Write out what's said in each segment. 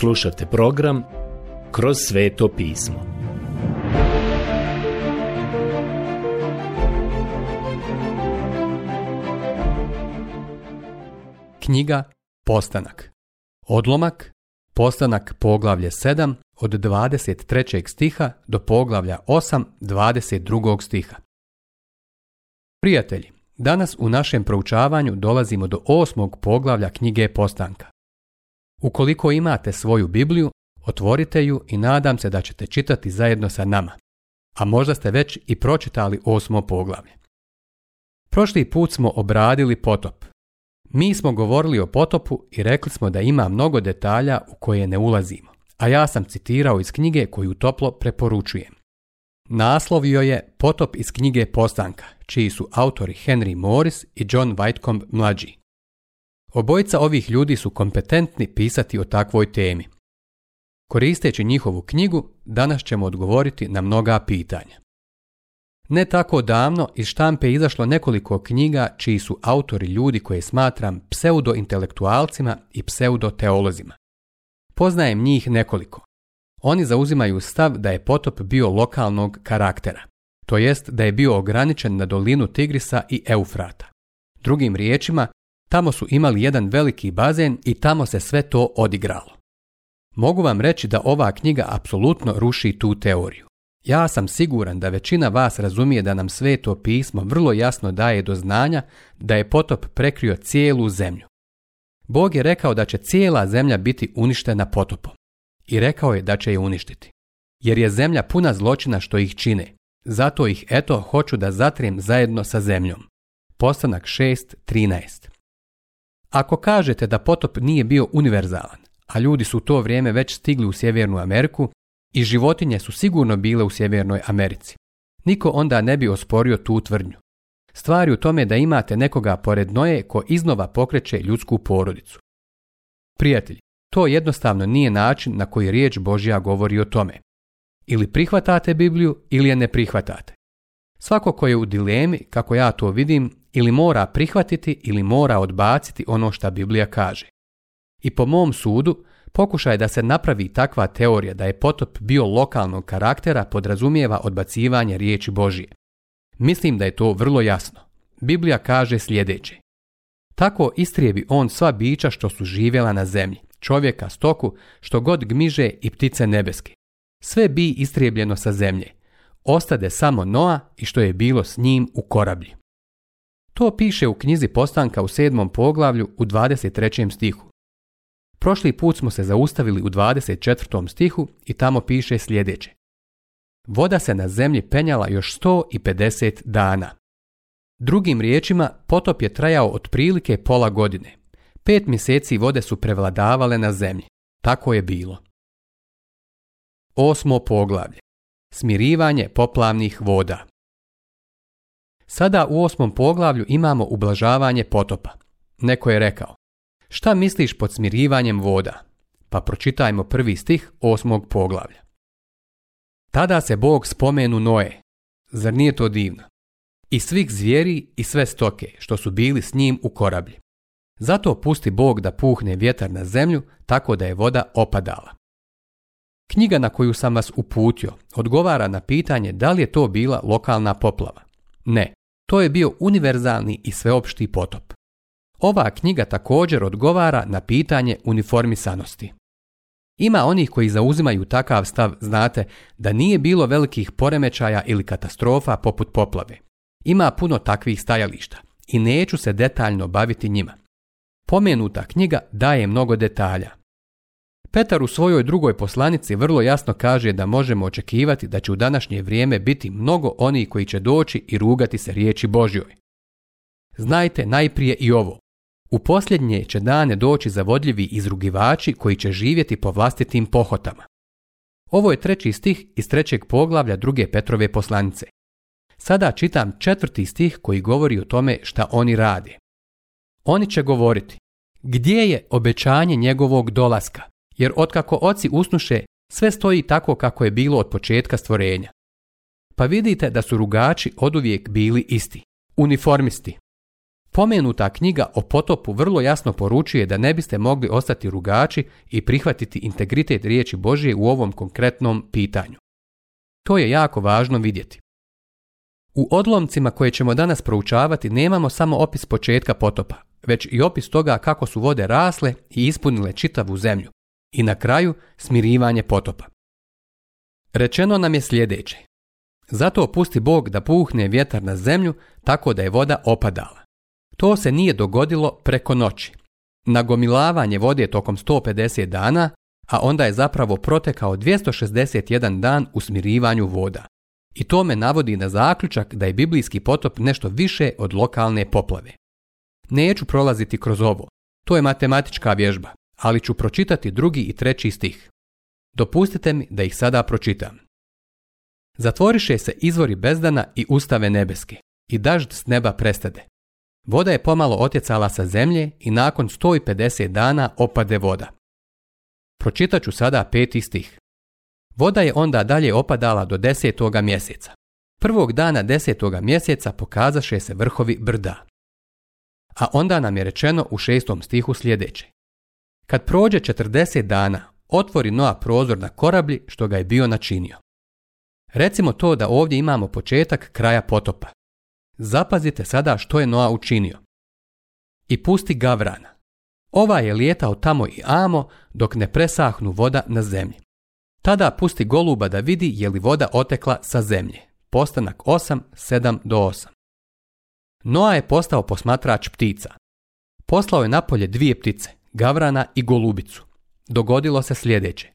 Slušajte program Kroz sveto pismo. Knjiga Postanak. Odlomak Postanak poglavlje 7 od 23. stiha do poglavlja 8 22. stiha. Prijatelji, danas u našem proučavanju dolazimo do osmog poglavlja knjige Postanka. Ukoliko imate svoju Bibliju, otvorite ju i nadam se da ćete čitati zajedno sa nama. A možda ste već i pročitali osmo poglavlje. Prošli put smo obradili potop. Mi smo govorili o potopu i rekli smo da ima mnogo detalja u koje ne ulazimo, a ja sam citirao iz knjige koju toplo preporučujem. Naslovio je Potop iz knjige Postanka, čiji su autori Henry Morris i John Whitcomb mlađi. Obojica ovih ljudi su kompetentni pisati o takvoj temi. Koristeći njihovu knjigu, danas ćemo odgovoriti na mnoga pitanja. Ne tako davno iz štampe je izašlo nekoliko knjiga čiji su autori ljudi koje smatram pseudointelektualcima i pseudoteolozima. Poznajem njih nekoliko. Oni zauzimaju stav da je potop bio lokalnog karaktera, to jest da je bio ograničen na dolinu Tigrisa i Eufrata. Drugim riječima, Tamo su imali jedan veliki bazen i tamo se sve to odigralo. Mogu vam reći da ova knjiga apsolutno ruši tu teoriju. Ja sam siguran da većina vas razumije da nam sveto pismo vrlo jasno daje do znanja da je potop prekrio cijelu zemlju. Bog je rekao da će cijela zemlja biti uništena potopom. I rekao je da će je uništiti. Jer je zemlja puna zločina što ih čine. Zato ih eto hoću da zatrim zajedno sa zemljom. Postanak 6.13 ako kažete da potop nije bio univerzalan, a ljudi su u to vrijeme već stigli u Sjevernu Ameriku i životinje su sigurno bile u Sjevernoj Americi, niko onda ne bi osporio tu tvrdnju. Stvar je u tome da imate nekoga pored Noje ko iznova pokreće ljudsku porodicu. Prijatelji, to jednostavno nije način na koji riječ Božja govori o tome. Ili prihvatate Bibliju ili je ne prihvatate. Svako ko je u dilemi, kako ja to vidim, ili mora prihvatiti ili mora odbaciti ono što Biblija kaže. I po mom sudu, pokušaj da se napravi takva teorija da je potop bio lokalnog karaktera podrazumijeva odbacivanje riječi Božije. Mislim da je to vrlo jasno. Biblija kaže sljedeće. Tako istrijebi on sva bića što su živjela na zemlji, čovjeka, stoku, što god gmiže i ptice nebeske. Sve bi istrijebljeno sa zemlje. Ostade samo Noa i što je bilo s njim u korablji. To piše u knjizi Postanka u sedmom poglavlju u 23. stihu. Prošli put smo se zaustavili u 24. stihu i tamo piše sljedeće. Voda se na zemlji penjala još 150 dana. Drugim riječima, potop je trajao otprilike pola godine. Pet mjeseci vode su prevladavale na zemlji. Tako je bilo. Osmo poglavlje. Smirivanje poplavnih voda. Sada u osmom poglavlju imamo ublažavanje potopa. Neko je rekao, šta misliš pod smirivanjem voda? Pa pročitajmo prvi stih osmog poglavlja. Tada se Bog spomenu Noe. Zar nije to divno? I svih zvijeri i sve stoke što su bili s njim u korablji. Zato pusti Bog da puhne vjetar na zemlju tako da je voda opadala. Knjiga na koju sam vas uputio odgovara na pitanje da li je to bila lokalna poplava. Ne, to je bio univerzalni i sveopšti potop. Ova knjiga također odgovara na pitanje uniformisanosti. Ima onih koji zauzimaju takav stav, znate, da nije bilo velikih poremećaja ili katastrofa poput poplave. Ima puno takvih stajališta i neću se detaljno baviti njima. Pomenuta knjiga daje mnogo detalja. Petar u svojoj drugoj poslanici vrlo jasno kaže da možemo očekivati da će u današnje vrijeme biti mnogo onih koji će doći i rugati se riječi Božjoj. Znajte najprije i ovo. U posljednje će dane doći zavodljivi izrugivači koji će živjeti po vlastitim pohotama. Ovo je treći stih iz trećeg poglavlja druge Petrove poslanice. Sada čitam četvrti stih koji govori o tome šta oni rade. Oni će govoriti, gdje je obećanje njegovog dolaska? jer otkako oci usnuše, sve stoji tako kako je bilo od početka stvorenja. Pa vidite da su rugači oduvijek bili isti, uniformisti. Pomenuta knjiga o potopu vrlo jasno poručuje da ne biste mogli ostati rugači i prihvatiti integritet riječi Božije u ovom konkretnom pitanju. To je jako važno vidjeti. U odlomcima koje ćemo danas proučavati nemamo samo opis početka potopa, već i opis toga kako su vode rasle i ispunile čitavu zemlju, i na kraju smirivanje potopa. Rečeno nam je sljedeće. Zato opusti Bog da puhne vjetar na zemlju tako da je voda opadala. To se nije dogodilo preko noći. Nagomilavanje vode tokom 150 dana, a onda je zapravo protekao 261 dan u smirivanju voda. I to me navodi na zaključak da je biblijski potop nešto više od lokalne poplave. Neću prolaziti kroz ovo. To je matematička vježba ali ću pročitati drugi i treći stih. Dopustite mi da ih sada pročitam. Zatvoriše se izvori bezdana i ustave nebeske, i dažd s neba prestade. Voda je pomalo otjecala sa zemlje i nakon 150 dana opade voda. Pročitat ću sada peti stih. Voda je onda dalje opadala do desetoga mjeseca. Prvog dana desetoga mjeseca pokazaše se vrhovi brda. A onda nam je rečeno u šestom stihu sljedeće. Kad prođe 40 dana, otvori Noa prozor na korablji što ga je bio načinio. Recimo to da ovdje imamo početak kraja potopa. Zapazite sada što je Noa učinio. I pusti gavrana. Ova je lijetao tamo i amo dok ne presahnu voda na zemlji. Tada pusti goluba da vidi je li voda otekla sa zemlje. Postanak 8, 7 do 8. Noa je postao posmatrač ptica. Poslao je napolje dvije ptice gavrana i golubicu. Dogodilo se sljedeće.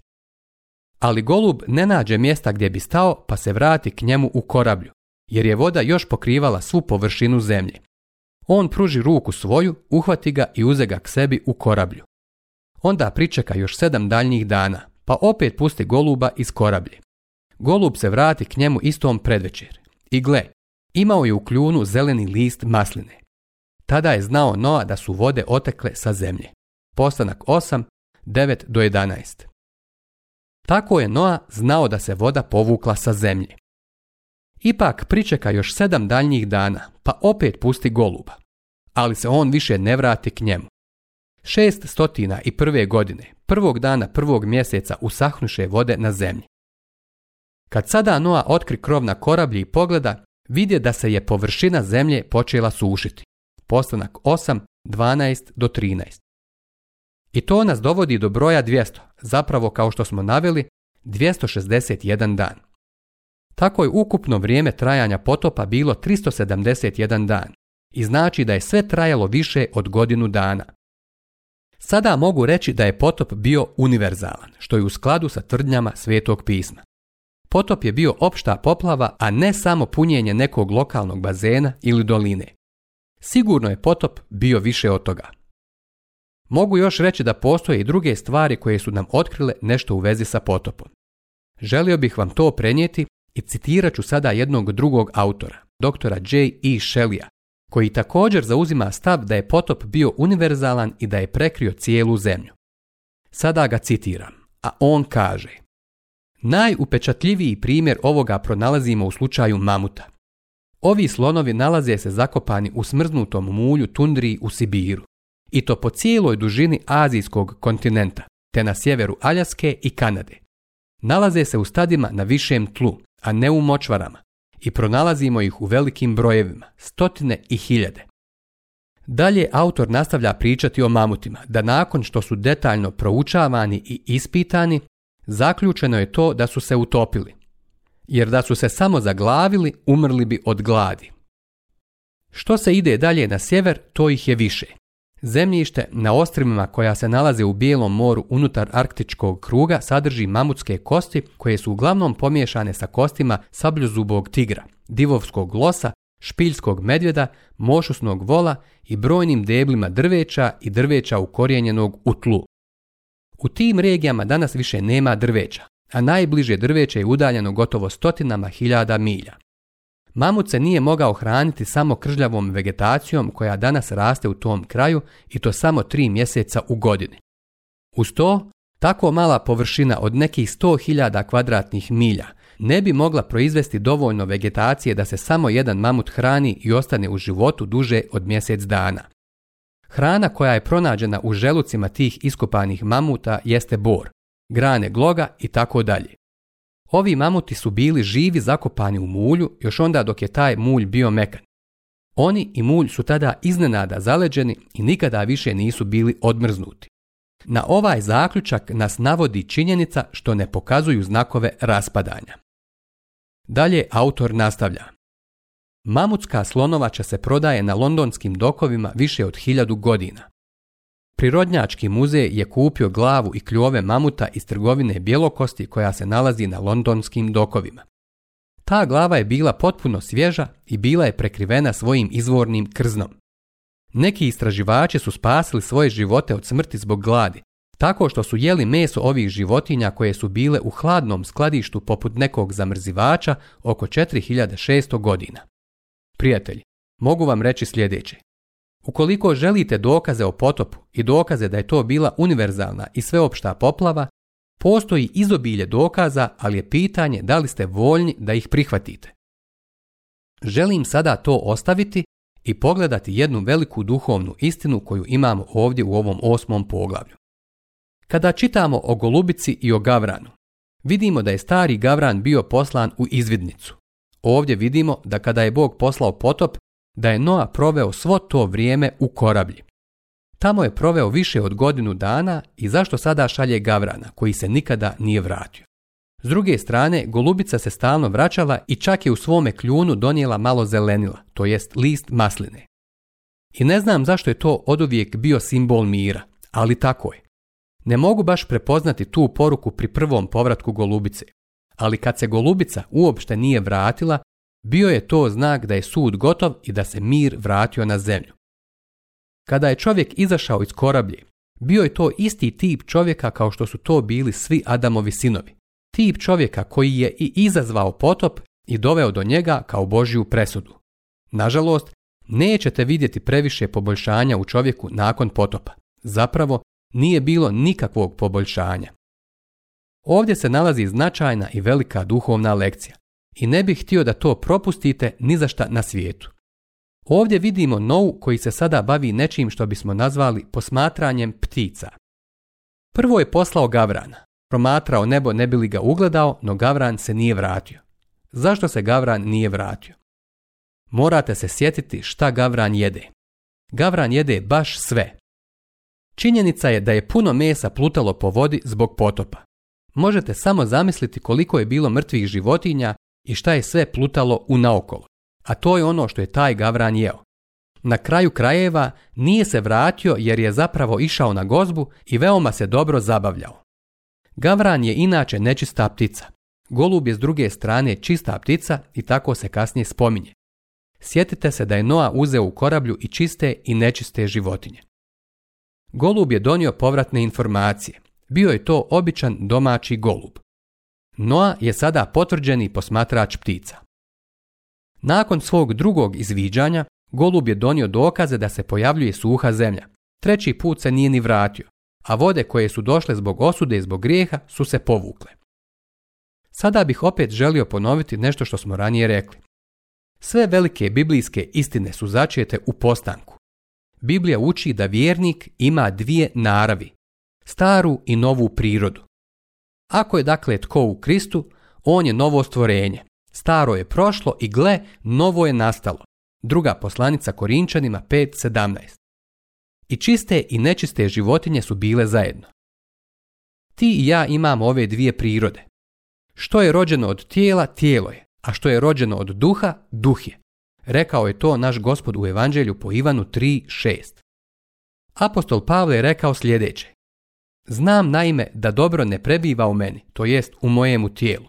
Ali golub ne nađe mjesta gdje bi stao pa se vrati k njemu u korablju, jer je voda još pokrivala svu površinu zemlje. On pruži ruku svoju, uhvati ga i uze ga k sebi u korablju. Onda pričeka još sedam daljnjih dana, pa opet pusti goluba iz korablje. Golub se vrati k njemu istom predvečer. I gle, imao je u kljunu zeleni list masline. Tada je znao Noa da su vode otekle sa zemlje. Postanak 8, 9 do 11. Tako je Noa znao da se voda povukla sa zemlje. Ipak pričeka još sedam daljnjih dana, pa opet pusti goluba. Ali se on više ne vrati k njemu. Šest stotina i prve godine, prvog dana prvog mjeseca usahnuše vode na zemlji. Kad sada Noa otkri krov na korablji i pogleda, vidje da se je površina zemlje počela sušiti. Postanak 8, 12 do 13. I to nas dovodi do broja 200, zapravo kao što smo naveli, 261 dan. Tako je ukupno vrijeme trajanja potopa bilo 371 dan i znači da je sve trajalo više od godinu dana. Sada mogu reći da je potop bio univerzalan, što je u skladu sa tvrdnjama Svetog pisma. Potop je bio opšta poplava, a ne samo punjenje nekog lokalnog bazena ili doline. Sigurno je potop bio više od toga, Mogu još reći da postoje i druge stvari koje su nam otkrile nešto u vezi sa potopom. Želio bih vam to prenijeti i citirat ću sada jednog drugog autora, doktora J. E. Shelley, koji također zauzima stav da je potop bio univerzalan i da je prekrio cijelu zemlju. Sada ga citiram, a on kaže Najupečatljiviji primjer ovoga pronalazimo u slučaju mamuta. Ovi slonovi nalaze se zakopani u smrznutom mulju tundriji u Sibiru i to po cijeloj dužini azijskog kontinenta, te na sjeveru Aljaske i Kanade. Nalaze se u stadima na višem tlu, a ne u močvarama, i pronalazimo ih u velikim brojevima, stotine i hiljade. Dalje autor nastavlja pričati o mamutima, da nakon što su detaljno proučavani i ispitani, zaključeno je to da su se utopili. Jer da su se samo zaglavili, umrli bi od gladi. Što se ide dalje na sjever, to ih je više. Zemljište na ostrimima koja se nalaze u Bijelom moru unutar arktičkog kruga sadrži mamutske kosti koje su uglavnom pomiješane sa kostima sabljuzubog tigra, divovskog losa, špiljskog medvjeda, mošusnog vola i brojnim deblima drveća i drveća ukorijenjenog u tlu. U tim regijama danas više nema drveća, a najbliže drveće je udaljeno gotovo stotinama hiljada milja. Mamut se nije mogao hraniti samo kržljavom vegetacijom koja danas raste u tom kraju i to samo tri mjeseca u godini. Uz to, tako mala površina od nekih 100.000 kvadratnih milja ne bi mogla proizvesti dovoljno vegetacije da se samo jedan mamut hrani i ostane u životu duže od mjesec dana. Hrana koja je pronađena u želucima tih iskopanih mamuta jeste bor, grane gloga i tako dalje. Ovi mamuti su bili živi zakopani u mulju još onda dok je taj mulj bio mekan. Oni i mulj su tada iznenada zaleđeni i nikada više nisu bili odmrznuti. Na ovaj zaključak nas navodi činjenica što ne pokazuju znakove raspadanja. Dalje autor nastavlja. Mamutska slonovača se prodaje na londonskim dokovima više od hiljadu godina. Prirodnjački muzej je kupio glavu i kljove mamuta iz trgovine bjelokosti koja se nalazi na londonskim dokovima. Ta glava je bila potpuno svježa i bila je prekrivena svojim izvornim krznom. Neki istraživači su spasili svoje živote od smrti zbog gladi, tako što su jeli meso ovih životinja koje su bile u hladnom skladištu poput nekog zamrzivača oko 4600 godina. Prijatelji, mogu vam reći sljedeće. Ukoliko želite dokaze o potopu i dokaze da je to bila univerzalna i sveopšta poplava, postoji izobilje dokaza, ali je pitanje da li ste voljni da ih prihvatite. Želim sada to ostaviti i pogledati jednu veliku duhovnu istinu koju imamo ovdje u ovom osmom poglavlju. Kada čitamo o Golubici i o Gavranu, vidimo da je stari Gavran bio poslan u izvidnicu. Ovdje vidimo da kada je Bog poslao potop, da je Noa proveo svo to vrijeme u korablji. Tamo je proveo više od godinu dana i zašto sada šalje Gavrana, koji se nikada nije vratio. S druge strane, golubica se stalno vraćala i čak je u svome kljunu donijela malo zelenila, to jest list masline. I ne znam zašto je to oduvijek bio simbol mira, ali tako je. Ne mogu baš prepoznati tu poruku pri prvom povratku golubice, ali kad se golubica uopšte nije vratila, bio je to znak da je sud gotov i da se mir vratio na zemlju. Kada je čovjek izašao iz korablje, bio je to isti tip čovjeka kao što su to bili svi Adamovi sinovi. Tip čovjeka koji je i izazvao potop i doveo do njega kao Božju presudu. Nažalost, nećete vidjeti previše poboljšanja u čovjeku nakon potopa. Zapravo, nije bilo nikakvog poboljšanja. Ovdje se nalazi značajna i velika duhovna lekcija i ne bih htio da to propustite ni za šta na svijetu. Ovdje vidimo nou koji se sada bavi nečim što bismo nazvali posmatranjem ptica. Prvo je poslao Gavrana. Promatrao nebo ne bi li ga ugledao, no Gavran se nije vratio. Zašto se Gavran nije vratio? Morate se sjetiti šta Gavran jede. Gavran jede baš sve. Činjenica je da je puno mesa plutalo po vodi zbog potopa. Možete samo zamisliti koliko je bilo mrtvih životinja i šta je sve plutalo u naokolo. A to je ono što je taj gavran jeo. Na kraju krajeva nije se vratio jer je zapravo išao na gozbu i veoma se dobro zabavljao. Gavran je inače nečista ptica. Golub je s druge strane čista ptica i tako se kasnije spominje. Sjetite se da je Noa uzeo u korablju i čiste i nečiste životinje. Golub je donio povratne informacije. Bio je to običan domaći golub. Noa je sada potvrđeni posmatrač ptica. Nakon svog drugog izviđanja, Golub je donio dokaze da se pojavljuje suha zemlja. Treći put se nije ni vratio, a vode koje su došle zbog osude i zbog grijeha su se povukle. Sada bih opet želio ponoviti nešto što smo ranije rekli. Sve velike biblijske istine su začete u postanku. Biblija uči da vjernik ima dvije naravi, staru i novu prirodu. Ako je dakle tko u Kristu, on je novo stvorenje. Staro je prošlo i gle, novo je nastalo. Druga poslanica Korinčanima 5.17. I čiste i nečiste životinje su bile zajedno. Ti i ja imamo ove dvije prirode. Što je rođeno od tijela, tijelo je, a što je rođeno od duha, duh je. Rekao je to naš gospod u evanđelju po Ivanu 3.6. Apostol Pavle je rekao sljedeće. Znam naime da dobro ne prebiva u meni, to jest u mojemu tijelu.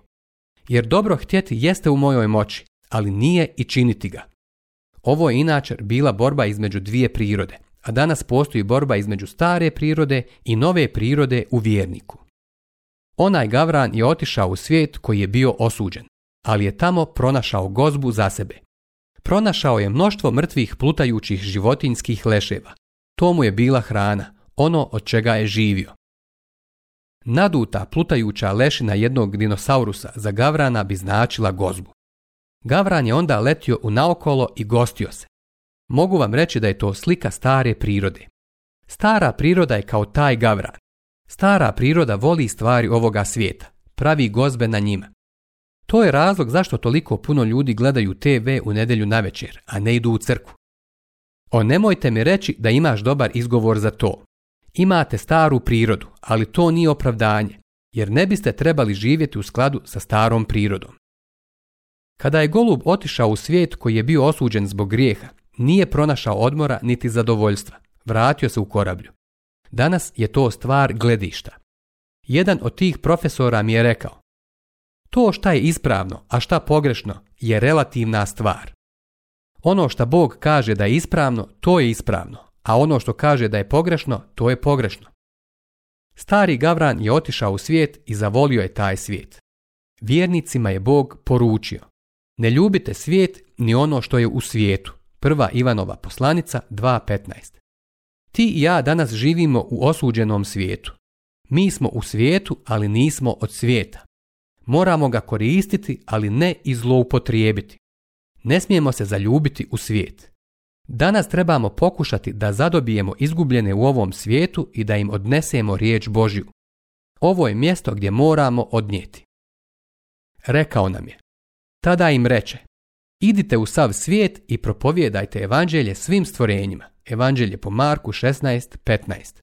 Jer dobro htjeti jeste u mojoj moći, ali nije i činiti ga. Ovo je inače bila borba između dvije prirode, a danas postoji borba između stare prirode i nove prirode u vjerniku. Onaj Gavran je otišao u svijet koji je bio osuđen, ali je tamo pronašao gozbu za sebe. Pronašao je mnoštvo mrtvih plutajućih životinskih leševa. To mu je bila hrana, ono od čega je živio. Naduta, plutajuća lešina jednog dinosaurusa za gavrana bi značila gozbu. Gavran je onda letio u naokolo i gostio se. Mogu vam reći da je to slika stare prirode. Stara priroda je kao taj gavran. Stara priroda voli stvari ovoga svijeta, pravi gozbe na njima. To je razlog zašto toliko puno ljudi gledaju TV u nedjelju večer, a ne idu u crku. O nemojte mi reći da imaš dobar izgovor za to. Imate staru prirodu, ali to nije opravdanje, jer ne biste trebali živjeti u skladu sa starom prirodom. Kada je Golub otišao u svijet koji je bio osuđen zbog grijeha, nije pronašao odmora niti zadovoljstva, vratio se u korablju. Danas je to stvar gledišta. Jedan od tih profesora mi je rekao To šta je ispravno, a šta pogrešno, je relativna stvar. Ono šta Bog kaže da je ispravno, to je ispravno, a ono što kaže da je pogrešno, to je pogrešno. Stari Gavran je otišao u svijet i zavolio je taj svijet. Vjernicima je Bog poručio. Ne ljubite svijet ni ono što je u svijetu. Prva Ivanova poslanica 2.15 Ti i ja danas živimo u osuđenom svijetu. Mi smo u svijetu, ali nismo od svijeta. Moramo ga koristiti, ali ne i zloupotrijebiti. Ne smijemo se zaljubiti u svijet. Danas trebamo pokušati da zadobijemo izgubljene u ovom svijetu i da im odnesemo riječ Božju. Ovo je mjesto gdje moramo odnijeti. Rekao nam je. Tada im reče. Idite u sav svijet i propovjedajte evanđelje svim stvorenjima. Evanđelje po Marku 16.15.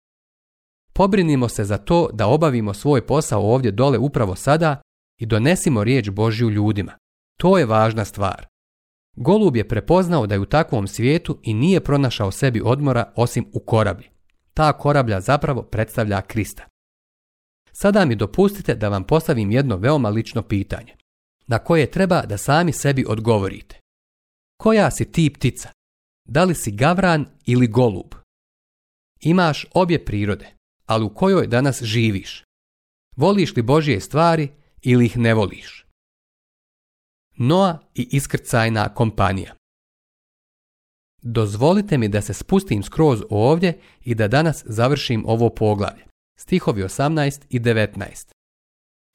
Pobrinimo se za to da obavimo svoj posao ovdje dole upravo sada i donesimo riječ Božju ljudima. To je važna stvar. Golub je prepoznao da je u takvom svijetu i nije pronašao sebi odmora osim u korabi. Ta korablja zapravo predstavlja Krista. Sada mi dopustite da vam postavim jedno veoma lično pitanje, na koje treba da sami sebi odgovorite. Koja si ti ptica? Da li si gavran ili golub? Imaš obje prirode, ali u kojoj danas živiš? Voliš li Božje stvari ili ih ne voliš? noa i iskrcajna kompanija. Dozvolite mi da se spustim skroz ovdje i da danas završim ovo poglavlje. Stihovi 18 i 19.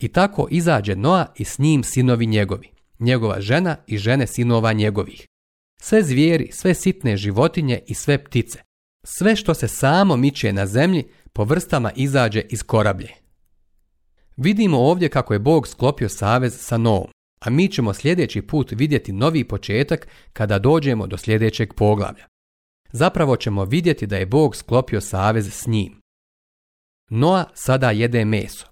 I tako izađe Noa i s njim sinovi njegovi, njegova žena i žene sinova njegovih. Sve zvijeri, sve sitne životinje i sve ptice. Sve što se samo miče na zemlji po vrstama izađe iz korablje. Vidimo ovdje kako je Bog sklopio savez sa Noom a mi ćemo sljedeći put vidjeti novi početak kada dođemo do sljedećeg poglavlja. Zapravo ćemo vidjeti da je Bog sklopio savez s njim. Noa sada jede meso.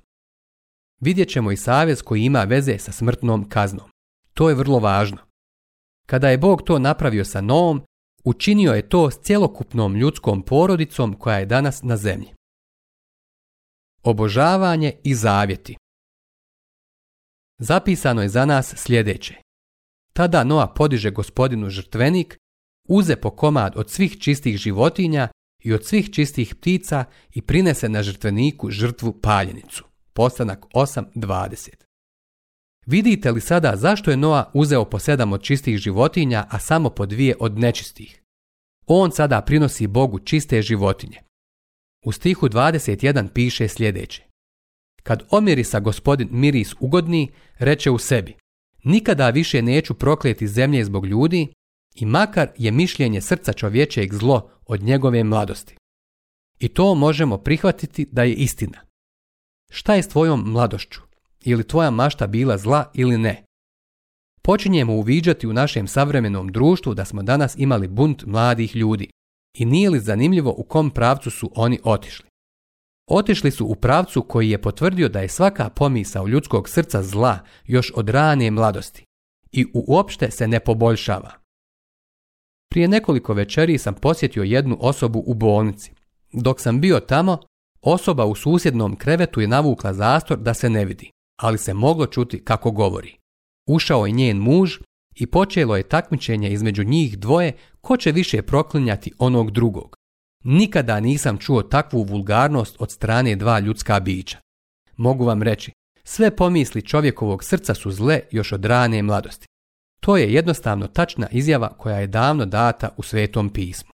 Vidjet ćemo i savez koji ima veze sa smrtnom kaznom. To je vrlo važno. Kada je Bog to napravio sa Noom, učinio je to s cjelokupnom ljudskom porodicom koja je danas na zemlji. Obožavanje i zavjeti zapisano je za nas sljedeće. Tada Noa podiže gospodinu žrtvenik, uze po komad od svih čistih životinja i od svih čistih ptica i prinese na žrtveniku žrtvu paljenicu. Postanak 8.20 Vidite li sada zašto je Noa uzeo po sedam od čistih životinja, a samo po dvije od nečistih? On sada prinosi Bogu čiste životinje. U stihu 21 piše sljedeće. Kad omirisa gospodin miris ugodni, reče u sebi, nikada više neću prokleti zemlje zbog ljudi i makar je mišljenje srca čovječeg zlo od njegove mladosti. I to možemo prihvatiti da je istina. Šta je s tvojom mladošću? Ili tvoja mašta bila zla ili ne? Počinjemo uviđati u našem savremenom društvu da smo danas imali bunt mladih ljudi. I nije li zanimljivo u kom pravcu su oni otišli? Otišli su u pravcu koji je potvrdio da je svaka u ljudskog srca zla još od rane mladosti i uopšte se ne poboljšava. Prije nekoliko večeri sam posjetio jednu osobu u bolnici. Dok sam bio tamo, osoba u susjednom krevetu je navukla zastor da se ne vidi, ali se moglo čuti kako govori. Ušao je njen muž i počelo je takmičenje između njih dvoje ko će više proklinjati onog drugog. Nikada nisam čuo takvu vulgarnost od strane dva ljudska bića. Mogu vam reći, sve pomisli čovjekovog srca su zle još od rane mladosti. To je jednostavno tačna izjava koja je davno data u Svetom pismu.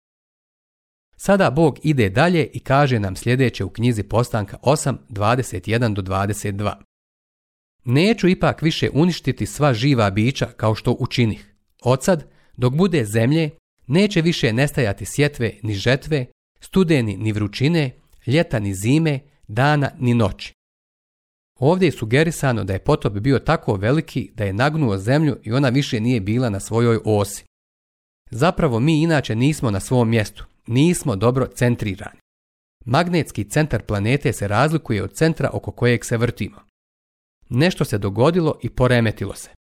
Sada Bog ide dalje i kaže nam sljedeće u knjizi Postanka 821 do 22. Neću ipak više uništiti sva živa bića kao što učinih. Odsad, dok bude zemlje, neće više nestajati sjetve ni žetve, studeni ni vrućine, ljeta ni zime, dana ni noći. Ovdje je sugerisano da je potop bio tako veliki da je nagnuo zemlju i ona više nije bila na svojoj osi. Zapravo mi inače nismo na svom mjestu, nismo dobro centrirani. Magnetski centar planete se razlikuje od centra oko kojeg se vrtimo. Nešto se dogodilo i poremetilo se.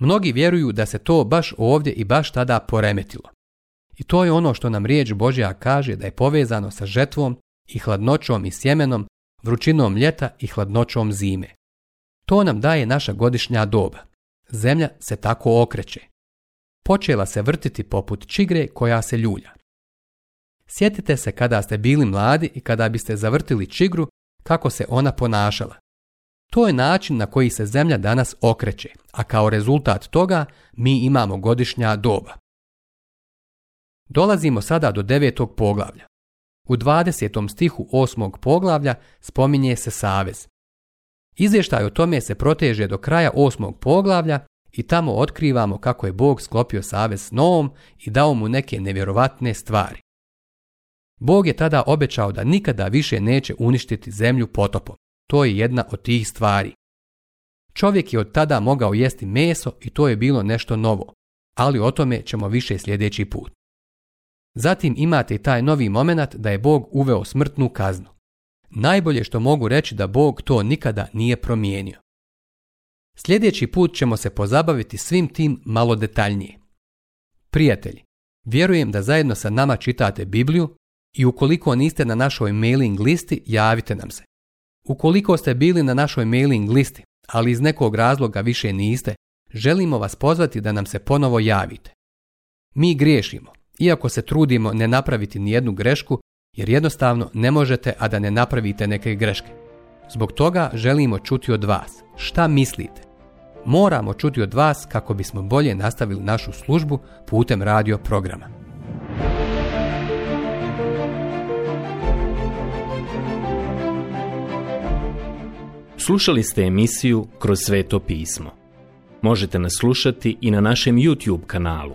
Mnogi vjeruju da se to baš ovdje i baš tada poremetilo. I to je ono što nam riječ Božja kaže da je povezano sa žetvom i hladnoćom i sjemenom, vrućinom ljeta i hladnoćom zime. To nam daje naša godišnja doba. Zemlja se tako okreće. Počela se vrtiti poput čigre koja se ljulja. Sjetite se kada ste bili mladi i kada biste zavrtili čigru kako se ona ponašala. To je način na koji se zemlja danas okreće, a kao rezultat toga mi imamo godišnja doba. Dolazimo sada do devetog poglavlja. U 20. stihu osmog poglavlja spominje se savez. Izvještaj o tome se proteže do kraja osmog poglavlja i tamo otkrivamo kako je Bog sklopio savez s novom i dao mu neke nevjerovatne stvari. Bog je tada obećao da nikada više neće uništiti zemlju potopom. To je jedna od tih stvari. Čovjek je od tada mogao jesti meso i to je bilo nešto novo, ali o tome ćemo više sljedeći put. Zatim imate taj novi moment da je Bog uveo smrtnu kaznu. Najbolje što mogu reći da Bog to nikada nije promijenio. Sljedeći put ćemo se pozabaviti svim tim malo detaljnije. Prijatelji, vjerujem da zajedno sa nama čitate Bibliju i ukoliko niste na našoj mailing listi, javite nam se. Ukoliko ste bili na našoj mailing listi, ali iz nekog razloga više niste, želimo vas pozvati da nam se ponovo javite. Mi griješimo iako se trudimo ne napraviti ni jednu grešku, jer jednostavno ne možete, a da ne napravite neke greške. Zbog toga želimo čuti od vas. Šta mislite? Moramo čuti od vas kako bismo bolje nastavili našu službu putem radio programa. Slušali ste emisiju Kroz sveto pismo. Možete nas slušati i na našem YouTube kanalu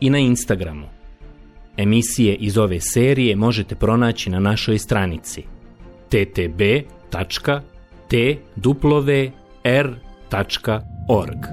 i na Instagramu. Emisije iz ove serije možete pronaći na našoj stranici ttb.tw.org.